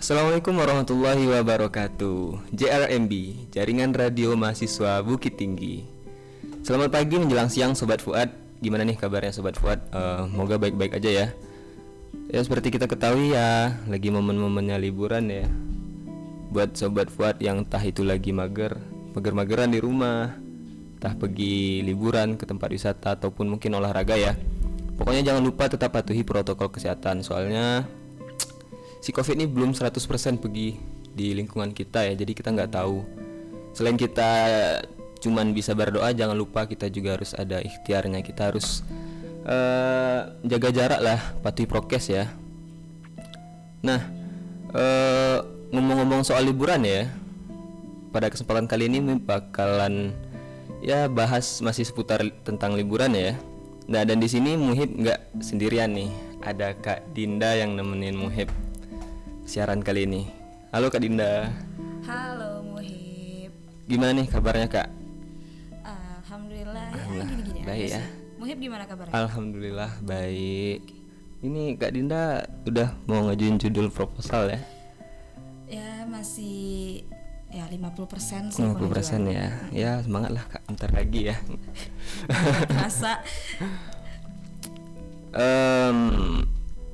Assalamualaikum warahmatullahi wabarakatuh. JRMB, Jaringan Radio Mahasiswa Bukit Tinggi. Selamat pagi menjelang siang Sobat Fuad. Gimana nih kabarnya Sobat Fuad? Uh, moga baik-baik aja ya. Ya seperti kita ketahui ya Lagi momen-momennya liburan ya. Buat Sobat Fuad yang entah itu lagi mager Mager-mageran di rumah Entah pergi liburan ke tempat wisata Ataupun mungkin olahraga ya. Pokoknya jangan lupa tetap patuhi protokol kesehatan. Soalnya si covid ini belum 100% pergi di lingkungan kita ya. Jadi kita nggak tahu. Selain kita cuman bisa berdoa jangan lupa kita juga harus ada ikhtiarnya. Kita harus uh, jaga jarak lah patuhi prokes ya. Nah uh, ngomong-ngomong soal liburan ya pada kesempatan kali ini bakalan ya bahas masih seputar tentang liburan ya. Nah dan di sini Muhib nggak sendirian nih. Ada Kak Dinda yang nemenin Muhib siaran kali ini. Halo Kak Dinda. Halo Muhib. Gimana nih kabarnya Kak? Alhamdulillah. Alhamdulillah. Gini -gini baik ya. Muhib gimana kabarnya? Alhamdulillah baik. Ini Kak Dinda udah mau ngajuin judul proposal ya? Ya masih ya 50% sih 50% persen ya. Ya semangat lah Kak, bentar lagi ya. Terasa. um,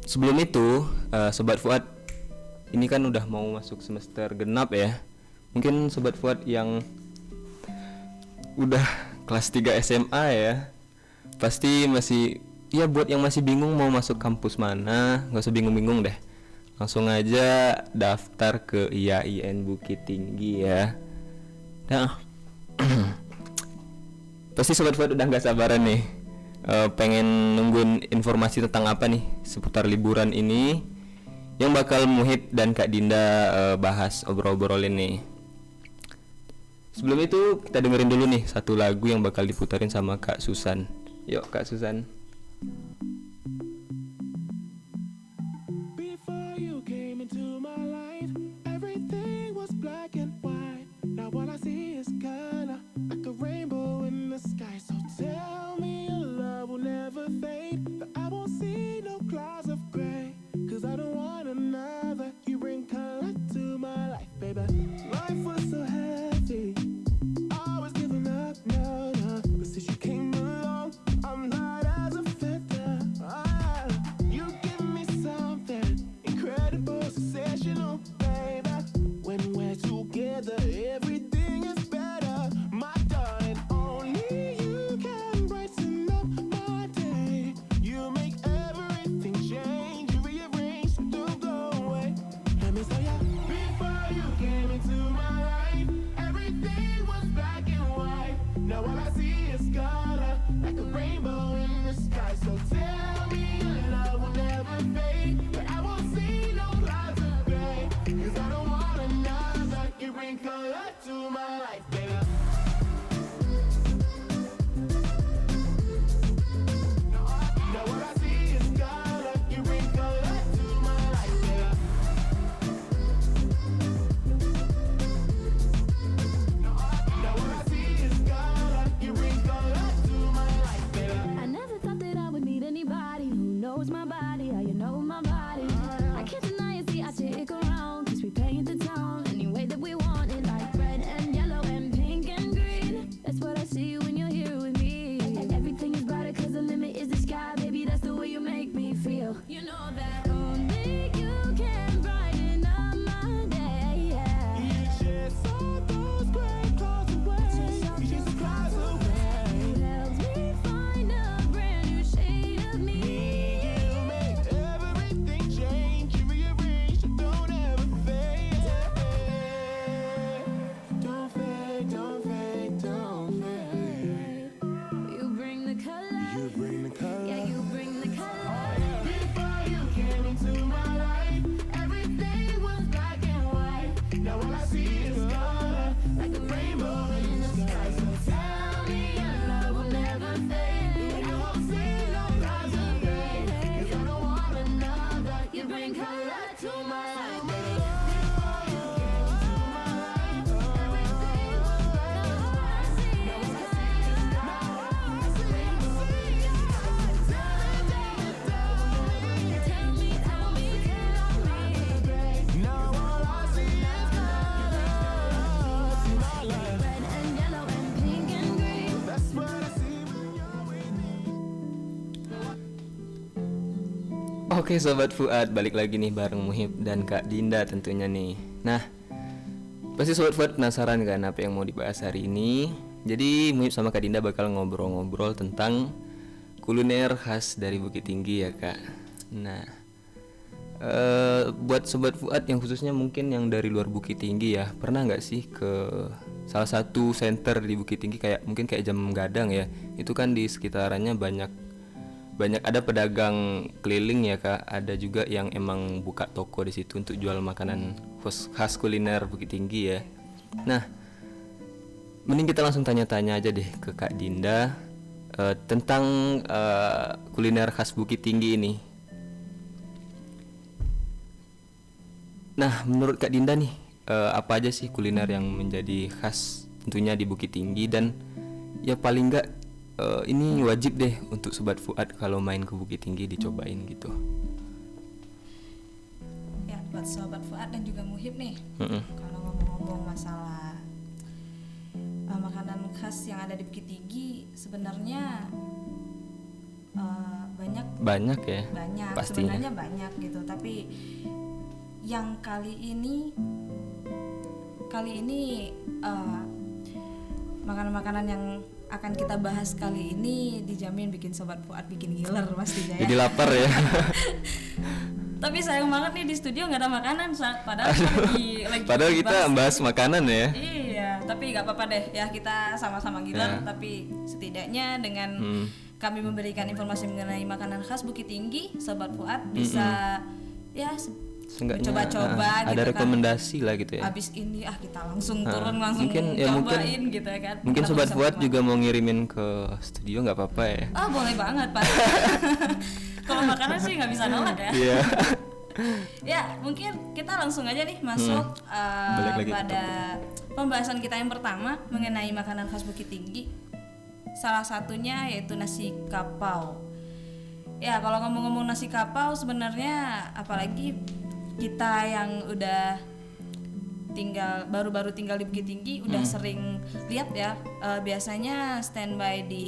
sebelum itu uh, sobat Fuad ini kan udah mau masuk semester genap ya. Mungkin sobat Fuad yang udah kelas 3 SMA ya pasti masih ya buat yang masih bingung mau masuk kampus mana nggak usah bingung-bingung deh. Langsung aja daftar ke IAIN Bukit Tinggi ya. Nah pasti sobat Fuad udah nggak sabaran nih uh, pengen nungguin informasi tentang apa nih seputar liburan ini yang bakal Muhib dan Kak Dinda uh, bahas obrol-obrol ini. Sebelum itu kita dengerin dulu nih satu lagu yang bakal diputarin sama Kak Susan. Yuk Kak Susan. bring color to my life. Oke sobat Fuad, balik lagi nih bareng Muhib dan Kak Dinda tentunya nih. Nah, pasti sobat Fuad penasaran kan apa yang mau dibahas hari ini? Jadi Muhib sama Kak Dinda bakal ngobrol-ngobrol tentang kuliner khas dari Bukit Tinggi ya Kak. Nah, eh, buat sobat Fuad yang khususnya mungkin yang dari luar Bukit Tinggi ya, pernah nggak sih ke salah satu center di Bukit Tinggi kayak mungkin kayak Jam Gadang ya? Itu kan di sekitarannya banyak banyak ada pedagang keliling ya kak. Ada juga yang emang buka toko di situ untuk jual makanan khas, kuliner Bukit Tinggi ya. Nah mending kita langsung tanya-tanya aja deh ke kak Dinda eh, tentang eh, kuliner khas Bukit Tinggi ini. Nah menurut kak Dinda nih eh, apa aja sih kuliner yang menjadi khas tentunya di Bukit Tinggi? Dan ya paling nggak eh, ini wajib deh untuk sobat Fuad kalau main ke Bukit Tinggi dicobain gitu. Ya, buat sobat Fuad dan juga Muhib nih. Mm-mm. Kalau ngomong-ngomong masalah uh, makanan khas yang ada di Bukit Tinggi, sebenarnya uh, banyak Banyak ya. banyak Pastinya. sebenarnya banyak gitu tapi yang kali ini kali ini uh, makanan-makanan yang akan kita bahas kali ini dijamin bikin sobat Fuad bikin giler pastinya ya Jadi lapar ya. tapi sayang banget nih di studio nggak ada makanan saat padahal lagi lagi Padahal kita bahas- bahas makanan ya. Iya, tapi nggak apa-apa deh ya kita sama-sama giler, Ya. tapi setidaknya dengan Hmm. kami memberikan informasi mengenai makanan khas Bukit Tinggi, Sobat Fuad bisa ya se- Seenggaknya, mencoba-coba ah, gitu ada kan. rekomendasi lah gitu ya. Abis ini ah kita langsung Ah, turun langsung mungkin- ya cobain mungkin- gitu ya kan. Mungkin Kita sobat menikmati. juga mau ngirimin ke studio nggak apa-apa ya. Ah boleh banget pak. Kalau makanan sih nggak bisa nolak ya. Iya. ya mungkin kita langsung aja nih masuk uh, Hmm. Balik lagi ke pada pembahasan kita yang pertama mengenai makanan khas Bukit Tinggi. Salah satunya yaitu nasi kapau. Ya kalau ngomong-ngomong nasi kapau sebenarnya apalagi kita yang udah tinggal baru-baru tinggal di Bukit Tinggi udah Hmm. sering lihat ya eh, biasanya standby di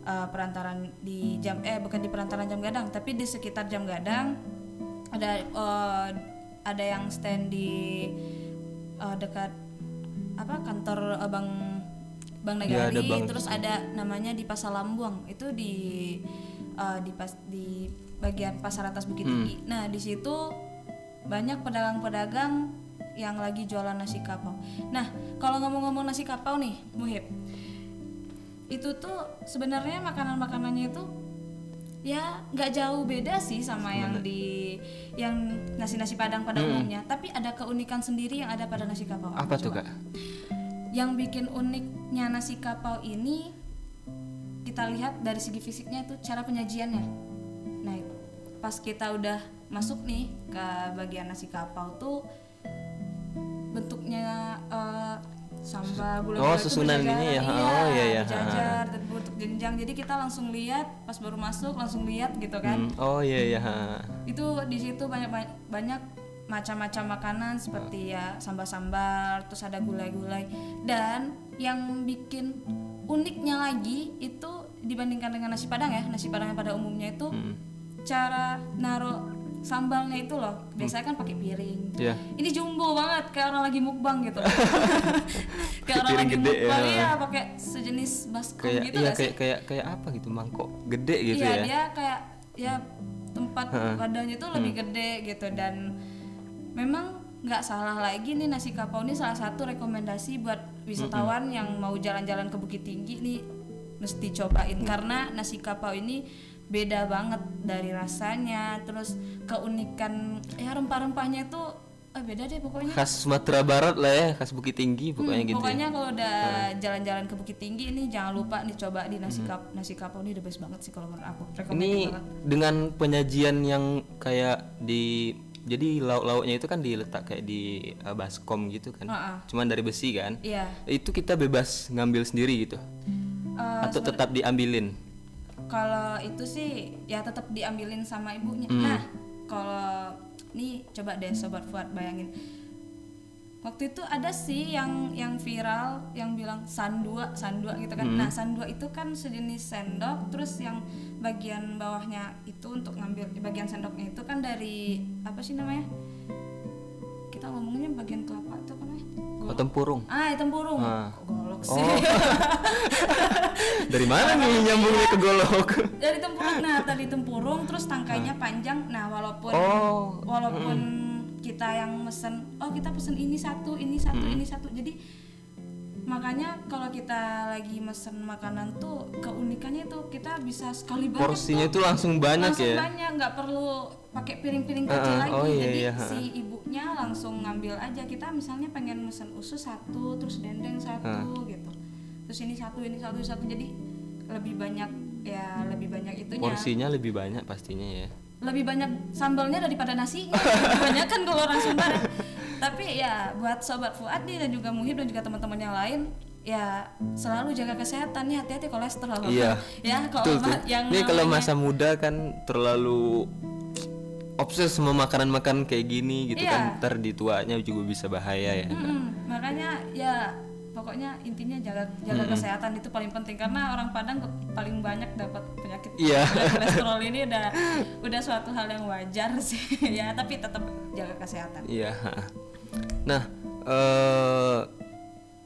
eh, perantaran di jam eh bukan di perantaran jam gadang tapi di sekitar jam gadang ada eh, ada yang stand di eh, dekat apa kantor eh, Bang Bang Ya, Nagari ada Bang terus ada namanya di Pasar Lambuang itu di eh, di pas di bagian pasar atas Bukit Tinggi. Nah di situ banyak pedagang-pedagang yang lagi jualan nasi kapau. Nah kalau ngomong-ngomong nasi kapau nih, Muhib, itu tuh sebenarnya makanan-makanannya itu ya nggak jauh beda sih sama yang di yang nasi-nasi padang pada umumnya, tapi ada keunikan sendiri yang ada pada nasi kapau. Apa tuh coba? kak? Yang bikin uniknya nasi kapau ini kita lihat dari segi fisiknya itu cara penyajiannya. Nah, pas kita udah masuk nih ke bagian nasi kapau tuh bentuknya eh, sambal gula Oh, susunan ini ya. Oh, iya, iya. berjajar dan bentuk jenjang. Jadi kita langsung lihat pas baru masuk langsung lihat gitu kan Hmm, Oh iya iya. ha. itu di situ banyak banyak macam-macam makanan seperti ya sambal-sambal terus ada gulai-gulai dan yang bikin uniknya lagi itu dibandingkan dengan nasi padang ya nasi padang yang pada umumnya itu Hmm. cara naruh sambalnya itu loh. Biasanya kan pakai piring. Iya. ini jumbo banget kayak orang lagi mukbang gitu. Kayak orang Piring lagi gede ya. mukbang. ya. Pakai sejenis baskom Kayak gitu iya nggak sih? kayak kayak kayak apa gitu mangkok gede gitu Iya, ya. dia kayak ya tempat wadahnya tuh lebih gede gitu. Dan memang nggak salah lagi nih nasi kapau ini salah satu rekomendasi buat wisatawan yang mau jalan-jalan ke Bukit Tinggi nih mesti cobain. Karena nasi kapau ini beda banget dari rasanya terus keunikan ya rempah-rempahnya itu eh, beda deh pokoknya Khas Sumatera Barat lah ya, khas Bukit Tinggi pokoknya Hmm, gitu. pokoknya kalau udah jalan-jalan ke Bukit Tinggi ini jangan lupa nih coba di nasi kap nasi kapau ini the best banget sih kalau menurut aku Recommended Ini banget dengan penyajian yang kayak di jadi lauk-lauknya itu kan diletak kayak di uh, baskom gitu kan. Heeh. Cuman dari besi kan. Iya. Itu kita bebas ngambil sendiri gitu. Eh, Atau tetap diambilin. Kalau itu sih ya tetap diambilin sama ibunya. Hmm. Nah, kalau nih coba deh sobat Fuad bayangin. Waktu itu ada sih yang yang viral yang bilang sandua sandua gitu kan. Nah sandua itu kan sejenis sendok terus yang bagian bawahnya itu untuk ngambil bagian sendoknya itu kan dari apa sih namanya? Kita ngomongnya bagian kelapa itu Oh, tempurung. ah tempurung. Ah. Golok sih? Oh. Dari mana nih nyambungnya ke golok? dari tempurung. Nah tadi tempurung terus tangkainya panjang. Nah walaupun Oh, walaupun kita yang mesen oh kita pesen ini satu ini satu ini satu. Jadi makanya kalau kita lagi mesen makanan tuh keunikannya tuh kita bisa sekali banyak Porsinya tuh. itu langsung banyak langsung ya. banyak nggak perlu pakai piring-piring kecil ah. lagi Oh, iya, jadi iya, si ibunya langsung ngambil aja kita misalnya pengen mesen usus satu terus dendeng satu gitu terus ini satu ini satu satu jadi lebih banyak ya lebih banyak itunya Porsinya lebih banyak pastinya ya. lebih banyak sambalnya daripada nasinya banyak kan kalau orang Sumbar ya. tapi ya buat sobat Fuad nih dan juga Muhib dan juga teman-teman yang lain ya selalu jaga kesehatan nih hati-hati kolesterol Iya. ya kalau Betul ma- yang Ini kalau masa muda kan terlalu obses sama makanan-makanan kayak gini gitu Iya. kan. Ntar di tuanya juga bisa bahaya ya. Mm-mm. makanya ya pokoknya intinya jaga jaga kesehatan itu paling penting karena orang Padang paling banyak dapat penyakit Iya. kolesterol ini udah udah suatu hal yang wajar sih ya tapi tetap jaga kesehatan Iya. ha. Nah, eh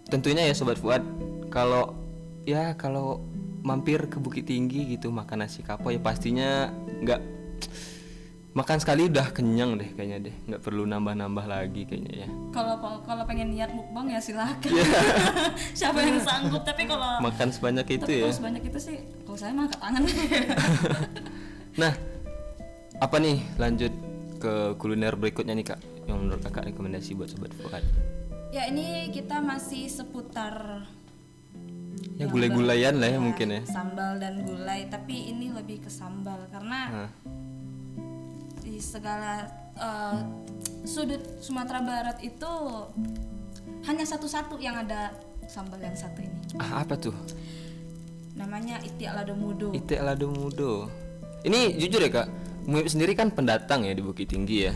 tentunya ya sobat Fuad, kalau ya kalau mampir ke Bukit Tinggi gitu makan nasi kapau ya pastinya nggak makan sekali udah kenyang deh kayaknya deh, nggak perlu nambah-nambah lagi kayaknya ya. kalau kalau pengen niat mukbang ya silakan Iya. siapa yang sanggup tapi kalau Makan sebanyak itu tapi ya. kalau sebanyak itu sih kalau saya mah angkat tangan Nah, apa nih lanjut ke kuliner berikutnya nih kak, yang menurut kakak rekomendasi buat sobat Fuad? ya ini kita masih seputar Ya gulai-gulayan lah ya mungkin ya. sambal dan gulai tapi ini lebih ke sambal karena di segala eh, sudut Sumatera Barat itu hanya satu-satu yang ada sambal yang satu ini ah apa tuh? namanya itiak lado mudo Ite Lado Mudo. Ini jujur ya kak, Muib sendiri kan pendatang ya di Bukit Tinggi ya.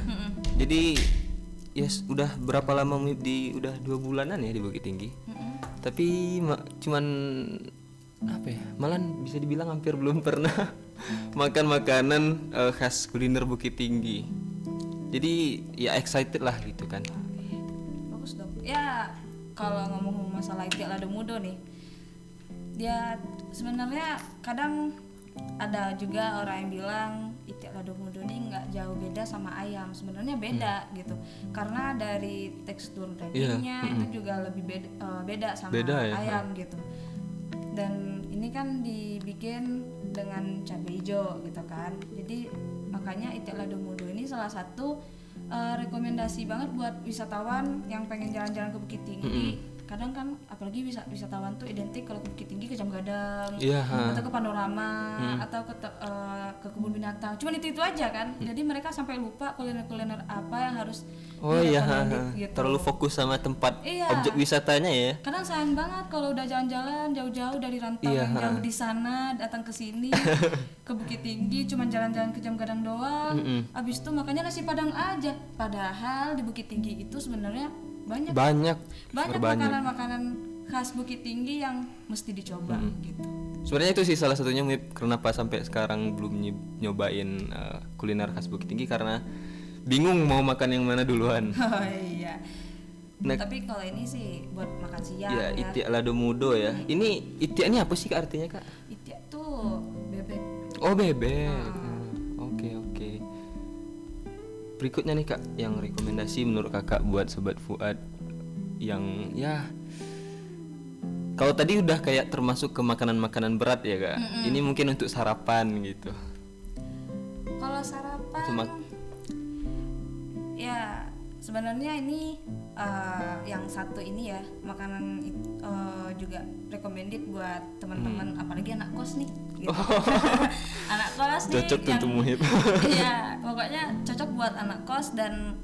Jadi ya s- udah berapa lama Muib di udah dua bulanan ya di Bukit Tinggi. Tapi ma- cuman apa ya? Malah bisa dibilang hampir belum pernah makan makanan eh, khas kuliner Bukit Tinggi. Jadi ya excited lah gitu kan. bagus dong. Ya kalau ngomong masalah itiak lado mudo nih. Dia sebenarnya kadang ada juga orang yang bilang itiak lado mudo ini nggak jauh beda sama ayam. Sebenarnya beda gitu. Karena dari tekstur dagingnya itu juga lebih beda, eh, beda sama Beda ya, ayam gitu dan ini kan dibikin dengan cabai hijau gitu kan. Jadi makanya itiak lado mudo ini salah satu eh, rekomendasi banget buat wisatawan yang pengen jalan-jalan ke Bukit Tinggi kadang kan apalagi bisa wisatawan tuh identik kalau ke Bukit Tinggi ke Jam Gadang ha. atau ke panorama atau ke eh, ke kebun binatang cuman itu itu aja kan jadi mereka sampai lupa kuliner-kuliner apa yang harus Oh iya, ha, ha. gitu. terlalu fokus sama tempat Iya. objek wisatanya ya. Kadang sayang banget kalau udah jalan-jalan jauh-jauh dari rantau Iya, yang jauh di sana datang ke sini ke Bukit Tinggi cuman jalan-jalan ke Jam Gadang doang. Abis itu makanya nasi Padang aja. Padahal di Bukit Tinggi itu sebenarnya banyak Banyak, banyak makanan-makanan khas Bukit Tinggi yang mesti dicoba gitu. Sebenarnya itu sih salah satunya Mip, kenapa sampai sekarang belum nyobain eh, kuliner khas Bukit Tinggi karena bingung mau makan yang mana duluan. Oh iya. Nah, Tapi kalau ini sih buat makan siang ya, ya. itiak lado mudo ya. Ini itiak ini apa sih Kak artinya Kak? Itiak tuh bebek. Oh bebek. Hmm, Berikutnya nih Kak, yang rekomendasi menurut Kakak buat sobat Fuad yang ya kalau tadi udah kayak termasuk ke makanan-makanan berat ya Kak. Ini mungkin untuk sarapan gitu. Kalau sarapan Itu mak- ya sebenarnya ini eh, yang satu ini ya makanan eh, juga recommended buat teman-teman apalagi anak kos nih gitu. anak kos nih Cocok yang- untuk Muhib. iya pokoknya cocok buat anak kos dan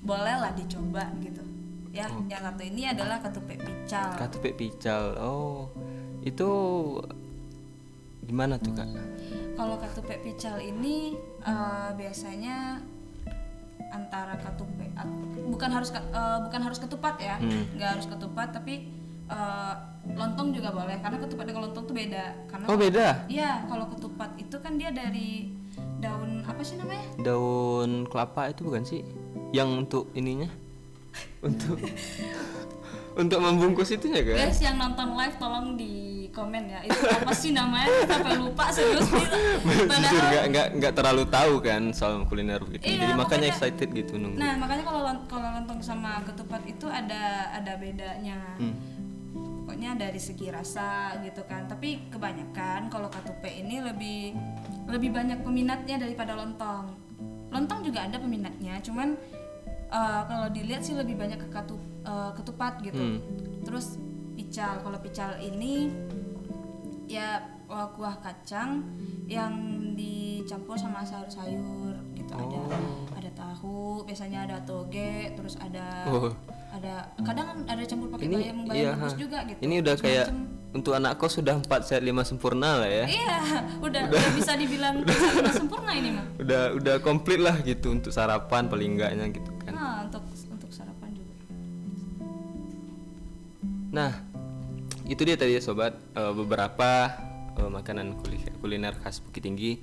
boleh lah dicoba gitu ya yang satu ini adalah ketupat pical Katupe pical. Oh, itu gimana tuh kak? kalau ketupat pical ini eh, biasanya antara katupe at- bukan harus eh, bukan harus ketupat ya Hmm. nggak harus ketupat tapi eh, lontong juga boleh karena ketupat dengan lontong tuh beda karena Oh beda. Iya, kalau ketupat itu kan dia dari daun apa sih namanya? Daun kelapa itu bukan sih? Yang untuk ininya? untuk untuk membungkus itunya kan? Guys yang nonton live tolong di komen ya. Itu apa sih namanya? Sampai lupa serius gitu. Padahal nggak nggak nggak terlalu tahu kan soal kuliner begitu. Iya, Jadi makanya pokoknya- excited gitu nunggu. Nah, makanya kalau kalau lontong sama ketupat itu ada ada bedanya. Hmm. Pokoknya dari segi rasa gitu kan. Tapi kebanyakan kalau katupe ini lebih lebih banyak peminatnya daripada lontong. Lontong juga ada peminatnya, cuman eh, kalau dilihat sih lebih banyak ke katu, eh, ketupat gitu. Hmm. Terus pical. Kalau pical ini ya eh, kuah kacang yang dicampur sama sayur-sayur gitu ada Oh. ada tahu biasanya ada toge terus ada Oh. Ada kadang ada campur pakai Ini bayam bayam iya, ha. juga gitu Ini udah kayak untuk anak kos sudah 4 sehat 5 sempurna lah ya. iya udah, udah bisa dibilang bisa sempurna ini mah Udah udah komplit lah gitu untuk sarapan paling enggaknya gitu kan. nah untuk untuk sarapan juga Nah, itu dia tadi ya sobat eh, beberapa eh, makanan kuliner, kuliner khas Bukit Tinggi.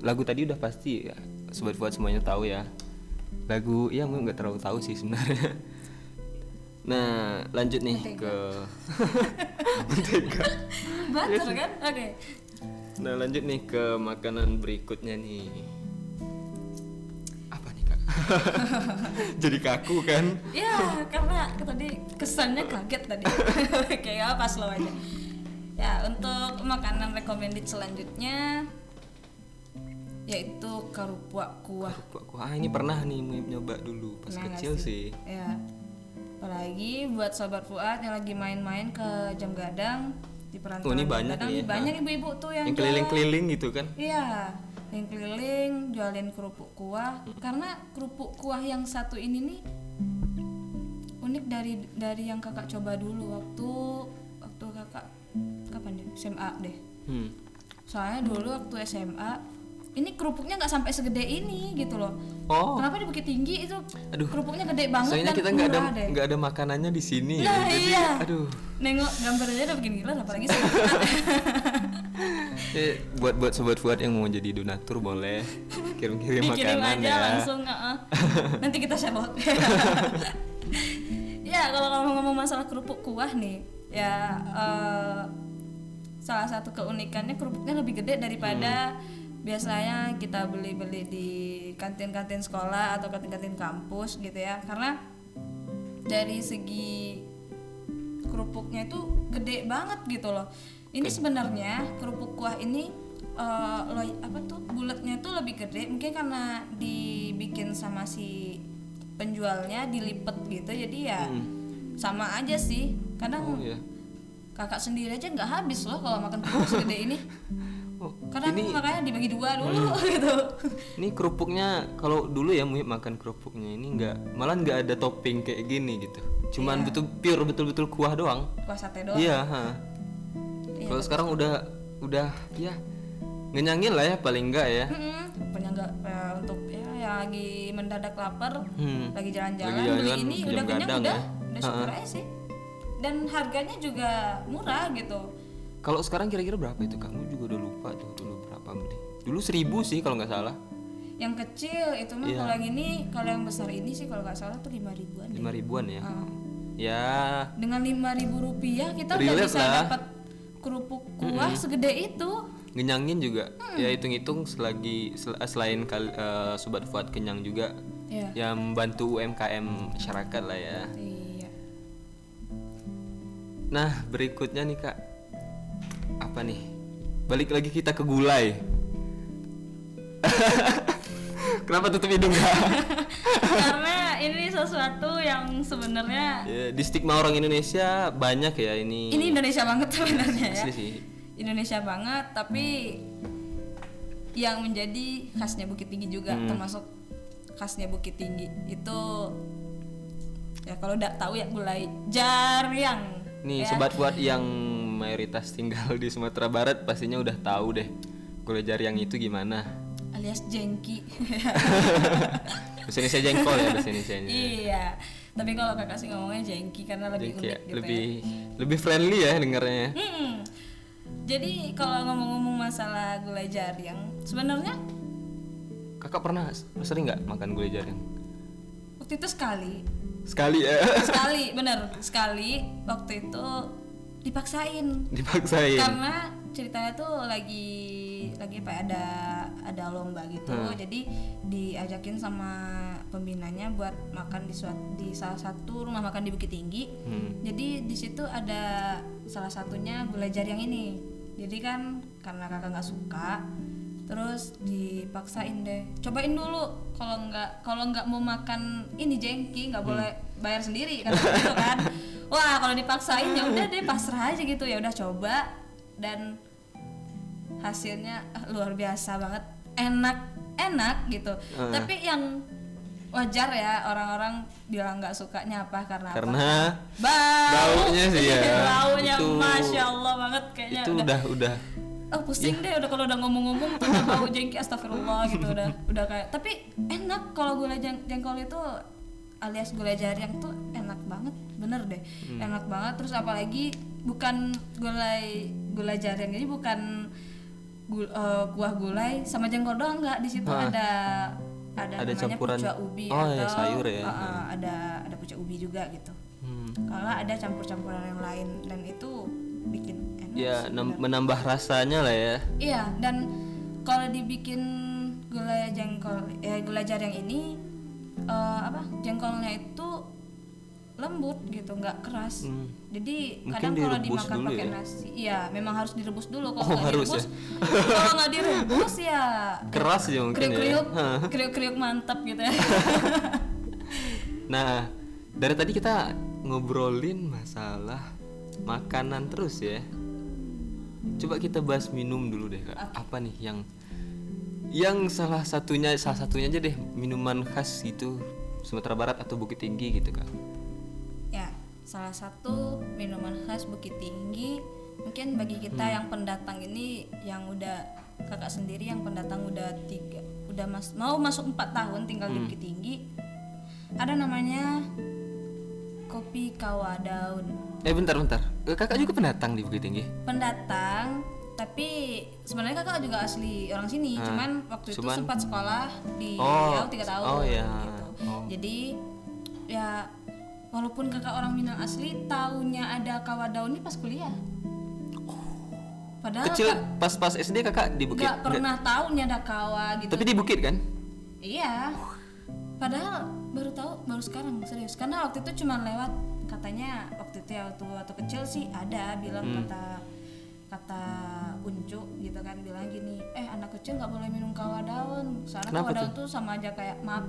lagu tadi udah pasti ya. Sobat Fuad semuanya tahu ya. Lagu ya gue nggak terlalu tahu sih sebenarnya. Nah, lanjut nih ke Mentega. butter kan oke Nah, lanjut nih ke makanan berikutnya nih. Apa nih, Kak? Jadi kaku kan? ya karena tadi kesannya kaget tadi kayak apa slow aja ya untuk makanan recommended selanjutnya yaitu karupua kuah Kok- kok- Ah, ini pernah nih Muib nyoba dulu pas Pernah kecil sih. ya apalagi buat sobat Fuad yang lagi main-main ke Jam Gadang di perantauan Oh, ini banyak Gadang, ya. banyak ibu-ibu tuh yang, yang keliling-keliling gitu kan Iya, yang keliling jualin kerupuk kuah. Karena kerupuk kuah yang satu ini nih unik dari dari yang kakak coba dulu waktu waktu kakak kapan deh SMA deh. hmm. Soalnya dulu waktu SMA ini kerupuknya nggak sampai segede ini gitu loh. oh Kenapa di Bukit Tinggi itu Aduh. kerupuknya gede banget soalnya dan kita nggak ada nggak ada makanannya di sini Nah, ya. jadi iya. aduh Nengok gambarnya udah bikin gila apalagi sih. Eh, buat buat sobat Fuad yang mau jadi donatur boleh kirim-kirim makanan aja ya langsung uh-uh. nanti kita share ya kalau ngomong-ngomong masalah kerupuk kuah nih ya eh, salah satu keunikannya kerupuknya lebih gede daripada biasanya kita beli-beli di kantin-kantin sekolah atau kantin-kantin kampus gitu ya. Karena dari segi kerupuknya itu gede banget gitu loh. Ini sebenarnya kerupuk kuah ini eh, lo- apa tuh bulatnya tuh lebih gede. Mungkin karena dibikin sama si penjualnya dilipet gitu. Jadi ya sama aja sih. Kadang oh ya kakak sendiri aja nggak habis loh kalau makan kerupuk segede ini oh, kadang ini makanya dibagi dua dulu gitu ini kerupuknya kalau dulu ya Muhib makan kerupuknya ini nggak malah nggak ada topping kayak gini gitu cuman betul pure betul-betul kuah doang kuah sate doang iya ha. Iya, kalau sekarang udah udah ya ngenyangin lah ya paling enggak ya Mm-mm. Penyegar, eh, untuk ya yang lagi mendadak lapar, Hmm. lagi jalan-jalan, beli ini udah kenyang udah, ya. udah syukur aja sih. Dan harganya juga murah gitu. Kalau sekarang kira-kira berapa itu kamu juga udah lupa tuh dulu berapa beli dulu seribu sih kalau nggak salah Yang kecil itu mah Iya. kalau yang ini, kalau yang besar ini sih kalau nggak salah tuh lima ribuan. lima ribuan ya Ah. ya Dengan lima ribu rupiah kita udah bisa dapat kerupuk kuah segede itu. ngenyangin juga Hmm. ya hitung-hitung selagi sel- selain kal- eh, sobat Fuad kenyang juga Ya. yang membantu UMKM masyarakat lah ya Iya. nah berikutnya nih kak apa nih balik lagi kita ke gulai kenapa tutup hidung Karena ini sesuatu yang sebenarnya Ya, di stigma orang Indonesia banyak ya ini ini Indonesia banget sebenarnya ya. sih Indonesia banget tapi yang menjadi khasnya Bukit Tinggi juga Hmm. termasuk khasnya Bukit Tinggi itu ya kalau udah tahu ya gulai jaryang nih ya. sobat Fuad yang mayoritas tinggal di Sumatera Barat pastinya udah tahu deh gulai jaryang itu gimana. Alias jengki. Bahasa Indonesia jengkol ya bahasa Indonesia iya. Tapi kalau kakak sih ngomongnya jengki karena lebih Jengki unik ya, gitu lebih ya. lebih friendly ya dengarnya Mm-mm. jadi kalau ngomong-ngomong masalah gulai jaryang sebenarnya kakak pernah sering nggak makan gulai jaryang waktu itu sekali. Sekali ya. Sekali bener. Sekali. Waktu itu dipaksain. Dipaksain. Karena ceritanya tuh lagi lagi apa ya, ada ada lomba gitu. Hmm. jadi diajakin sama pembinanya buat makan di suat, di salah satu rumah makan di Bukit Tinggi. Hmm. jadi di situ ada salah satunya gulai jaryang ini. Jadi kan karena kakak nggak suka terus dipaksain deh. Cobain dulu kalau nggak kalau nggak mau makan ini jengki nggak boleh bayar sendiri kan? Gitu kan wah kalau dipaksain ya udah deh pasrah aja gitu. Ya udah coba. Dan hasilnya eh, luar biasa banget. Enak enak gitu. Eh. tapi yang wajar ya orang-orang bilang nggak sukanya apa karena apa? karena bau. Baunya sih ya. baunya. Itu- masya allah banget kayaknya. itu udah. udah oh pusing deh udah kalau udah ngomong-ngomong tuh udah bau jengki astagfirullah gitu udah udah kayak tapi enak kalau gulai jeng- jengkol itu alias gulai jaryang tuh enak banget bener deh. Enak banget. Terus apalagi bukan gulai gulai jaryang ini bukan gul, eh, kuah gulai sama jengkol doang nggak. Di situ Hah. ada ada, Ada namanya campuran- pucuk ubi oh, ya, atau sayur ya. eh, eh, ada ada pucuk ubi juga gitu. Hmm, kalau ada campur-campuran yang lain dan itu bikin enak ya menambah rasanya lah ya. Iya, dan kalau dibikin gulai jengkol, eh, gulai jaryang ini eh, apa? Jengkolnya itu lembut gitu, nggak keras. Hmm. Jadi Mungkin kadang kalau dimakan pakai ya? nasi, iya memang harus direbus dulu. Kalau Oh, nggak harus direbus, kalau nggak direbus ya keras ya mungkin ya kriuk-kriuk, Hah. kriuk-kriuk mantap gitu ya. Nah, dari tadi kita ngobrolin masalah makanan terus ya. Coba kita bahas minum dulu deh kak. Apa nih yang yang salah satunya salah satunya aja deh minuman khas gitu Sumatera Barat atau Bukit Tinggi gitu kak. Salah satu minuman khas Bukit Tinggi mungkin bagi kita Hmm. yang pendatang ini yang udah kakak sendiri yang pendatang udah tiga udah mas mau masuk empat tahun tinggal Hmm. di Bukit Tinggi ada namanya kopi kawa daun Eh bentar bentar. Eh, Kakak juga pendatang di Bukit Tinggi. pendatang tapi sebenarnya kakak juga asli orang sini Ah, cuman waktu itu cuman- sempat sekolah di Oh, Riau tiga tahun oh ya, gitu oh. jadi ya walaupun kakak orang Minang asli tahunya ada kawa daun ini pas kuliah padahal Kecil kak pas pas SD kakak di Bukit. nggak pernah tahu nih ada kawa gitu Tapi di Bukit kan? Iya. Padahal baru tahu baru sekarang serius. Karena waktu itu cuma lewat katanya waktu itu ya waktu waktu kecil sih ada bilang Hmm. kata kata Uncu gitu kan bilang gini, eh anak kecil nggak boleh minum kawa daun. Soalnya kawa daun tuh sama aja kayak maaf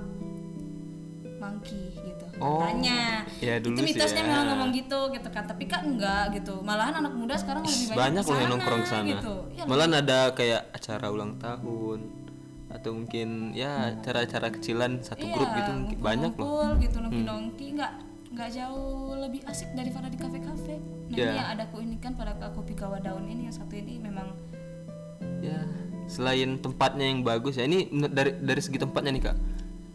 monkey gitu. Oh, Katanya. ya dulu itu mitosnya ya. memang ngomong gitu gitu kan. Tapi kan enggak gitu. Malahan anak muda sekarang lebih banyak, banyak loh yang nongkrong sana. gitu. Ya, Malah ada kayak acara ulang tahun atau mungkin ya acara-acara kecilan satu Iya, grup gitu mungkin banyak loh. Hmm. gitu nongki-nongki nggak nggak jauh lebih asik daripada di kafe-kafe. Nah Iya. ini yang ada keunikan pada kopi kawa daun ini yang satu ini memang Ya selain tempatnya yang bagus ya ini dari dari segi tempatnya nih kak.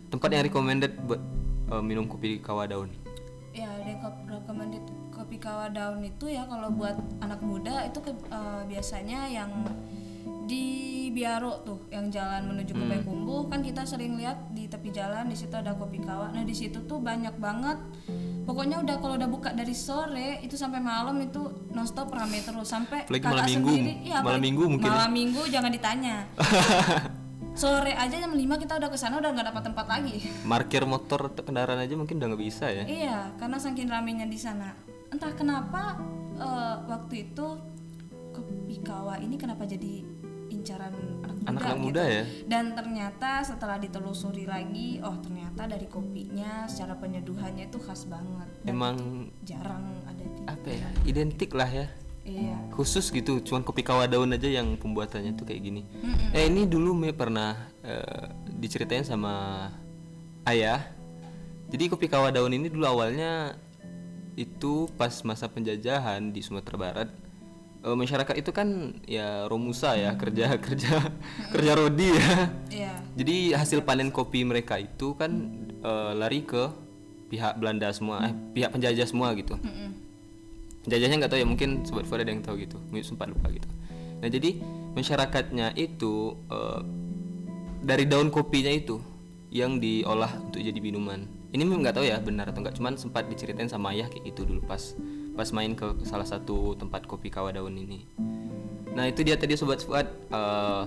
Tempat yang recommended buat eh, minum kopi kawa daun. ya rekom- recommended kopi kawa daun itu ya kalau buat anak muda itu ke- eh, biasanya yang di Biaro tuh yang jalan menuju ke Hmm. Payakumbuh kan kita sering lihat di tepi jalan di situ ada kopi kawa. Nah di situ tuh banyak banget. Pokoknya udah kalau udah buka dari sore itu sampai malam itu nonstop rame terus sampai Apalagi kakak malam minggu. sendiri, iya, Malam apalagi minggu mungkin ya. Malam minggu jangan ditanya. sore aja jam 5 kita udah ke sana udah nggak dapat tempat lagi. Markir motor atau kendaraan aja mungkin udah nggak bisa ya. Iya, karena saking ramenya di sana. Entah kenapa eh, waktu itu kopi kawa ini kenapa jadi incaran anak muda, Anak-anak gitu. muda ya? Dan ternyata setelah ditelusuri lagi, oh ternyata dari kopinya secara penyeduhannya itu khas banget. Dan Emang jarang ada di. apa ya identik lah ya Iya. khusus gitu cuman kopi kawa daun aja yang pembuatannya tuh kayak gini. Eh ini dulu me pernah eh, diceritain sama ayah. Jadi kopi kawa daun ini dulu awalnya itu pas masa penjajahan di Sumatera Barat eh, masyarakat itu kan ya romusa ya kerja kerja kerja rodi ya. Iya. jadi hasil panen kopi mereka itu kan eh, lari ke pihak Belanda semua eh pihak penjajah semua gitu. Mm-mm. Penjajahnya nggak tahu ya mungkin sobat Fuad ada yang tahu gitu. Mungkin sempat lupa gitu. Nah jadi masyarakatnya itu eh, dari daun kopinya itu yang diolah untuk jadi minuman. Ini nggak tahu ya benar atau nggak. Cuman sempat diceritain sama ayah kayak gitu dulu pas pas main ke salah satu tempat kopi kawa daun ini. Nah itu dia tadi sobat Fuad eh,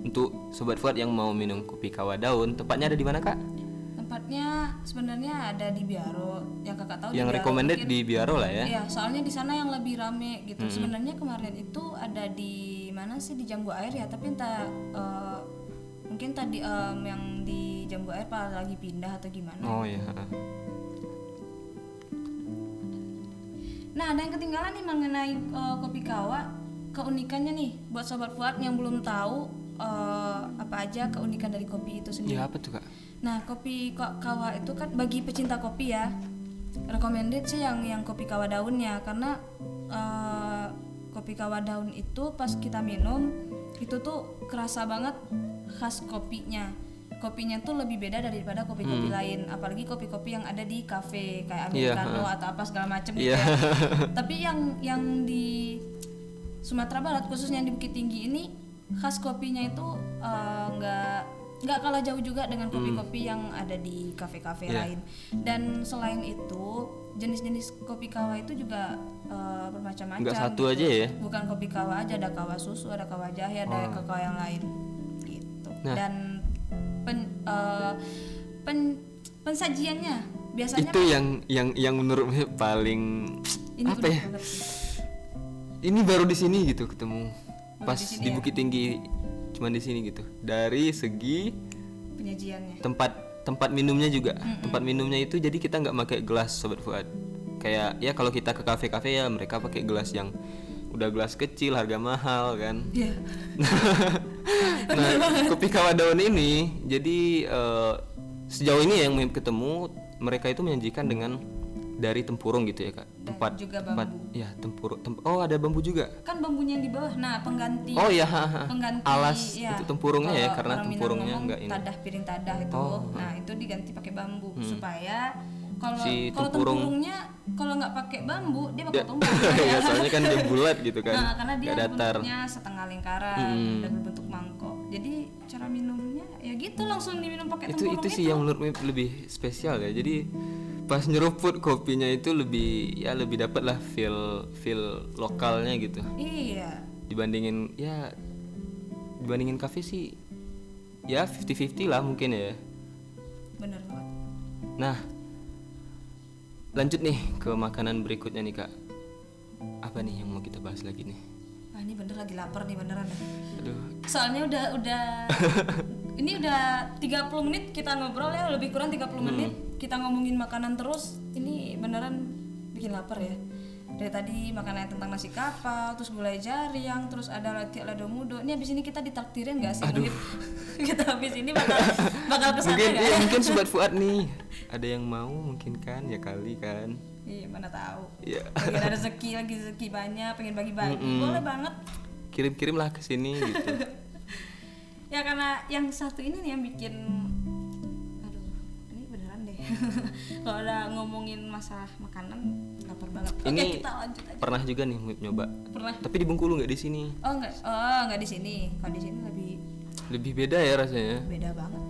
untuk sobat Fuad yang mau minum kopi kawa daun tepatnya ada di mana kak Tempatnya sebenarnya ada di Biaro. Yang kakak tahu yang di Biaro recommended mungkin- di Biaro lah ya Iya, soalnya di sana yang lebih rame gitu. Sebenarnya kemarin itu ada di mana sih di Jambu Air ya, tapi entah eh, mungkin tadi em, yang di Jambu Air pak lagi pindah atau gimana. oh ya Nah, ada yang ketinggalan nih mengenai eh, kopi kawa. Keunikannya nih buat sobat Fuad yang belum tahu eh, apa aja keunikan dari kopi itu sendiri. ya apa tuh kak Nah, kopi ko- kawa itu kan bagi pecinta kopi ya. Recommended sih yang yang kopi kawa daunnya karena eh, kopi kawa daun itu pas kita minum itu tuh kerasa banget khas kopinya. Kopinya tuh lebih beda daripada kopi-kopi lain, apalagi kopi-kopi yang ada di kafe kayak Hmm. Iya, americano atau apa segala macam gitu Iya. ya. Tapi yang yang di Sumatera Barat khususnya di Bukit Tinggi ini khas kopinya itu eh, nggak nggak kalah jauh juga dengan kopi-kopi yang ada di kafe-kafe Iya. lain. Dan selain itu jenis-jenis kopi kawa itu juga eh, bermacam-macam. Nggak satu gitu. aja ya? Bukan kopi kawa aja, ada kawa susu, ada kawa jahe, ada kakao yang lain. Gitu. Nah. Dan pen, eh, pen- pensajiannya biasanya itu yang yang yang menurut gue paling ini apa ya ini baru di sini gitu ketemu Baru pas di di, sini ya? Bukit Tinggi cuman di sini gitu. Dari segi penyajiannya. tempat tempat minumnya juga. Tempat minumnya itu jadi kita nggak pakai gelas sobat Fuad. Kayak ya kalau kita ke kafe-kafe ya mereka pakai gelas yang udah gelas kecil harga mahal kan? Iya. nah kopi daun ini jadi eh, sejauh ini yang ketemu mereka itu menyajikan dengan dari tempurung gitu ya kak tempat juga tempat ya tempurung tem- oh ada bambu juga Kan bambunya yang di bawah. Nah, pengganti oh ya pengganti alas ya. itu tempurungnya ya karena tempurungnya enggak ini tadah piring tadah itu. Oh, nah, itu diganti pakai bambu supaya kalau Si kalau tempurung- tempurungnya kalau nggak pakai bambu dia bakal tumbang. ya soalnya kan dia bulat gitu kan Nah, karena dia datar bentuknya setengah lingkaran Hmm. dan berbentuk mangkok. Jadi cara minumnya ya gitu langsung diminum pakai itu itu sih yang menurut gue lebih spesial ya. Jadi pas nyeruput kopinya itu lebih ya lebih dapat lah feel feel lokalnya gitu. Iya. dibandingin ya dibandingin kafe sih ya 50-50 lah mungkin ya. Bener banget. nah lanjut nih ke makanan berikutnya nih kak. Apa nih yang mau kita bahas lagi nih ini bener lagi lapar nih beneran aduh Soalnya udah udah ini udah 30 menit kita ngobrol ya lebih kurang 30 Hmm. menit kita ngomongin makanan terus. Ini beneran bikin lapar ya. Dari tadi makanan tentang nasi kapau, terus gulai jaring, terus ada lati lado mudo. Ini abis ini kita ditraktirin nggak sih? Muhib? kita habis ini bakal bakal ke sana mungkin iya, mungkin sobat Fuad nih ada yang mau mungkin kan ya kali kan Iya mana tahu. Iya. Lagi ada rezeki lagi rezeki banyak, pengen bagi-bagi, boleh banget. kirim-kirim lah ke sini gitu. Ya karena yang satu ini nih yang bikin aduh ini beneran deh. Kalau udah ngomongin masalah makanan lapar banget. Oke ini kita lanjut aja. pernah juga nih nyoba. Pernah. Tapi di Bengkulu nggak di sini? Oh enggak oh enggak di sini. Kalau di sini lebih lebih beda ya rasanya? Beda banget.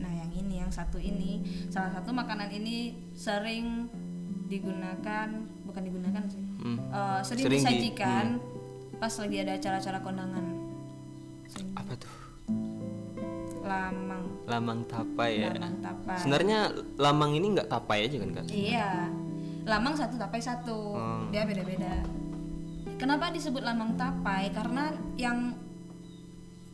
Nah yang ini yang satu ini. Salah satu makanan ini sering digunakan bukan digunakan sih. Hmm. Eh, sering, Sering di- disajikan pas lagi ada acara-acara kondangan. Sering. Apa tuh? Lamang. Lamang tapai ya. Lamang tapai. Sebenarnya lamang ini nggak tapai aja kan kak? Iya, lamang satu tapai satu, Hmm. dia beda-beda. Kenapa disebut lamang tapai? Karena yang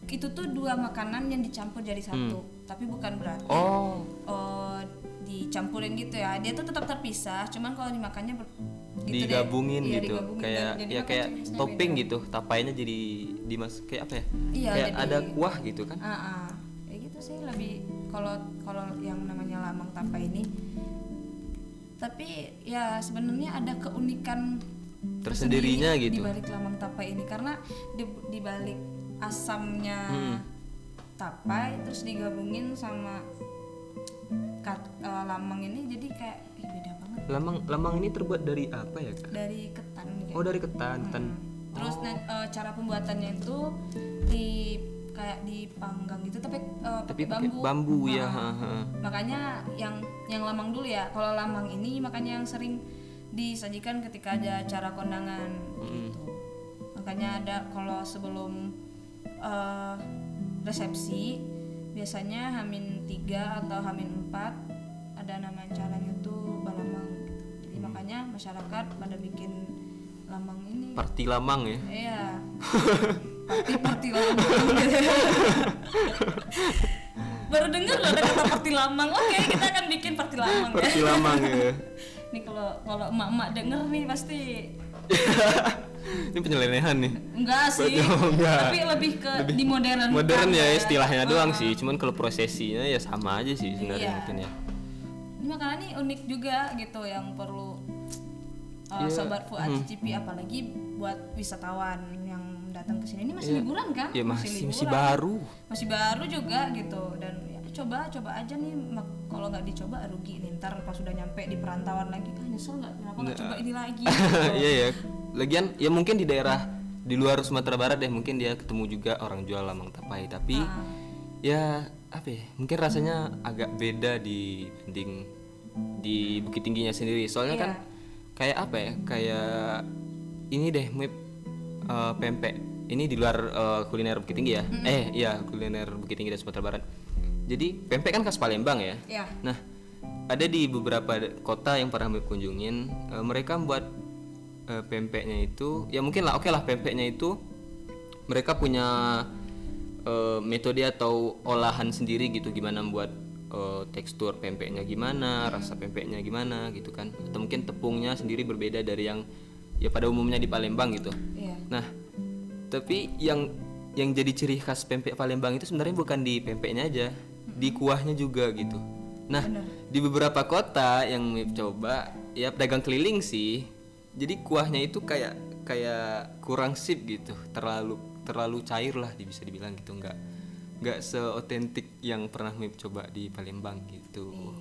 itu tuh dua makanan yang dicampur jadi satu, tapi bukan berarti Hmm. oh. oh, dicampurin gitu ya. Dia tuh tetap terpisah, cuman kalau dimakannya ber- gitu deh. digabungin Iya, gitu digabungin. kayak Dan ya kayak topping beda. gitu tapainya jadi dimas kayak apa ya Iya, kayak jadi- ada kuah gitu kan Ah, ah. kayak gitu sih lebih kalau kalau yang namanya lamang tapai ini. Tapi ya sebenarnya ada keunikan Tersendirinya tersendiri gitu. di balik lamang tapai ini karena di, di balik asamnya Hmm. tapai terus digabungin sama kat- eh, lamang ini jadi kayak ih, beda banget lamang lamang ini terbuat dari apa ya kak dari ketan gitu. oh dari ketan ketan Terus eh, cara pembuatannya itu di kayak dipanggang gitu tapi eh, tapi pakai bambu. bambu ya Ah. ha, ha. Makanya yang yang lamang dulu ya. Kalau lamang ini makanya yang sering disajikan ketika ada acara kondangan gitu. Makanya ada kalau sebelum eh, resepsi biasanya hamin 3 atau hamin 4 ada nama acaranya tuh balamang gitu. Jadi makanya masyarakat pada bikin lamang ini party lamang ya Iya. Party party lamang. Baru dengar loh ada kata party lamang. Oke, kita akan bikin party lamang ya. party lamang ya Nih kalau kalau emak-emak denger nih pasti ini penyelewengan nih enggak sih. Oh, enggak. Tapi lebih ke di modern. modern ya kan, istilahnya doang Ah. sih cuman kalau prosesinya ya sama aja sih sebenarnya Iya. mungkin ya Ini makanan ini unik juga gitu yang perlu uh, Iya, sobat Fuad cicipi apalagi buat wisatawan yang datang ke sini. Ini masih Iya. liburan kan? ya masih masih liburan. baru masih baru juga gitu dan ya, coba coba aja nih kalau nggak dicoba rugi nih ntar pas sudah nyampe di perantauan lagi ah nyesel nggak kenapa nggak coba ini lagi iya ya lagian ya mungkin di daerah di luar Sumatera Barat deh mungkin dia ketemu juga orang jual lamang tapai. Tapi Ah. ya apa ya mungkin rasanya agak beda dibanding di Bukit Tingginya sendiri. Soalnya Iya. kan kayak apa ya kayak ini deh mirip eh, pempek. Ini di luar eh, kuliner Bukit Tinggi ya? Eh iya kuliner Bukit Tinggi dan Sumatera Barat. Jadi pempek kan khas Palembang ya? Ya Nah, ada di beberapa kota yang pernah kunjungin, eh, mereka membuat eh, pempeknya itu, ya mungkin lah, oke lah pempeknya itu mereka punya eh, metode atau olahan sendiri gitu, gimana membuat eh, tekstur pempeknya gimana, rasa pempeknya gimana gitu kan. Atau mungkin tepungnya sendiri berbeda dari yang ya pada umumnya di Palembang gitu. Iya. Nah, tapi yang yang jadi ciri khas pempek Palembang itu sebenarnya bukan di pempeknya aja, di kuahnya juga gitu. Nah, di beberapa kota yang coba ya pedagang keliling sih. Jadi kuahnya itu kayak kayak kurang sip gitu, terlalu terlalu cair lah bisa dibilang gitu, nggak nggak seotentik yang pernah Mip coba di Palembang gitu.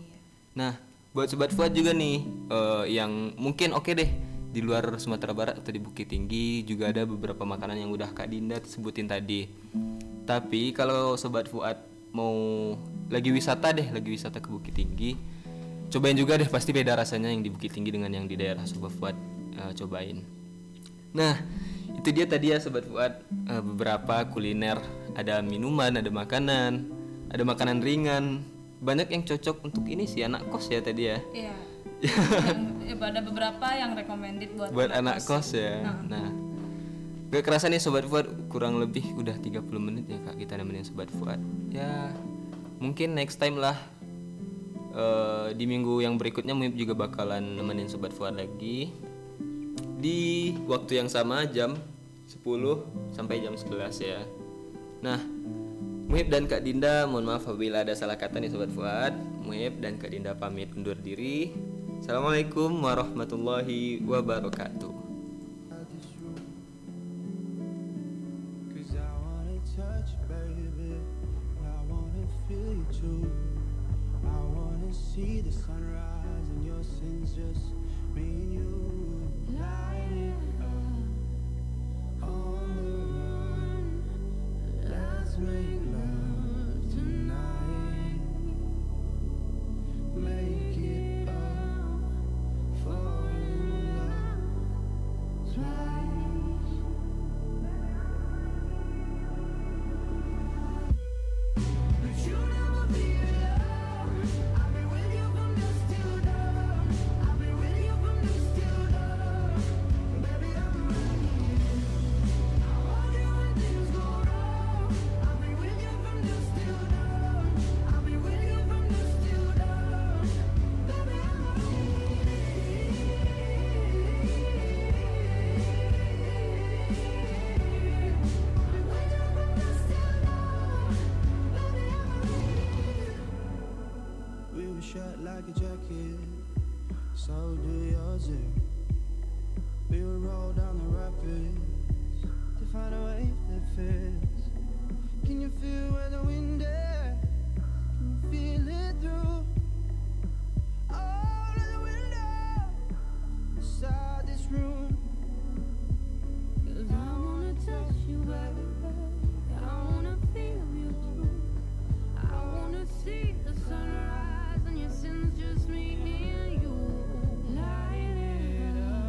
Nah, buat sobat Fuad juga nih eh, yang mungkin oke deh di luar Sumatera Barat atau di Bukit Tinggi juga ada beberapa makanan yang udah Kak Dinda sebutin tadi. Tapi kalau sobat Fuad mau lagi wisata deh, lagi wisata ke Bukit Tinggi, cobain juga deh pasti beda rasanya yang di Bukit Tinggi dengan yang di daerah sobat Fuad eh, cobain. Nah, itu dia tadi ya sobat Fuad eh, beberapa kuliner, ada minuman, ada makanan, ada makanan ringan. Banyak yang cocok untuk ini sih anak kos ya tadi ya. Iya. Yang- ya, ada beberapa yang recommended buat, Buat anak kos ya. Nah, gak kerasa nih sobat Fuad kurang lebih udah 30 menit ya Kak kita nemenin sobat Fuad. Ya, mungkin next time lah eh, di minggu yang berikutnya Muip juga bakalan nemenin sobat Fuad lagi di waktu yang sama jam 10 sampai jam 11 ya. Nah, Muhib dan Kak Dinda, mohon maaf apabila ada salah kata nih Sobat Fuad. Muhib dan Kak Dinda pamit undur diri. Assalamualaikum warahmatullahi wabarakatuh. Just ki Saudi yazık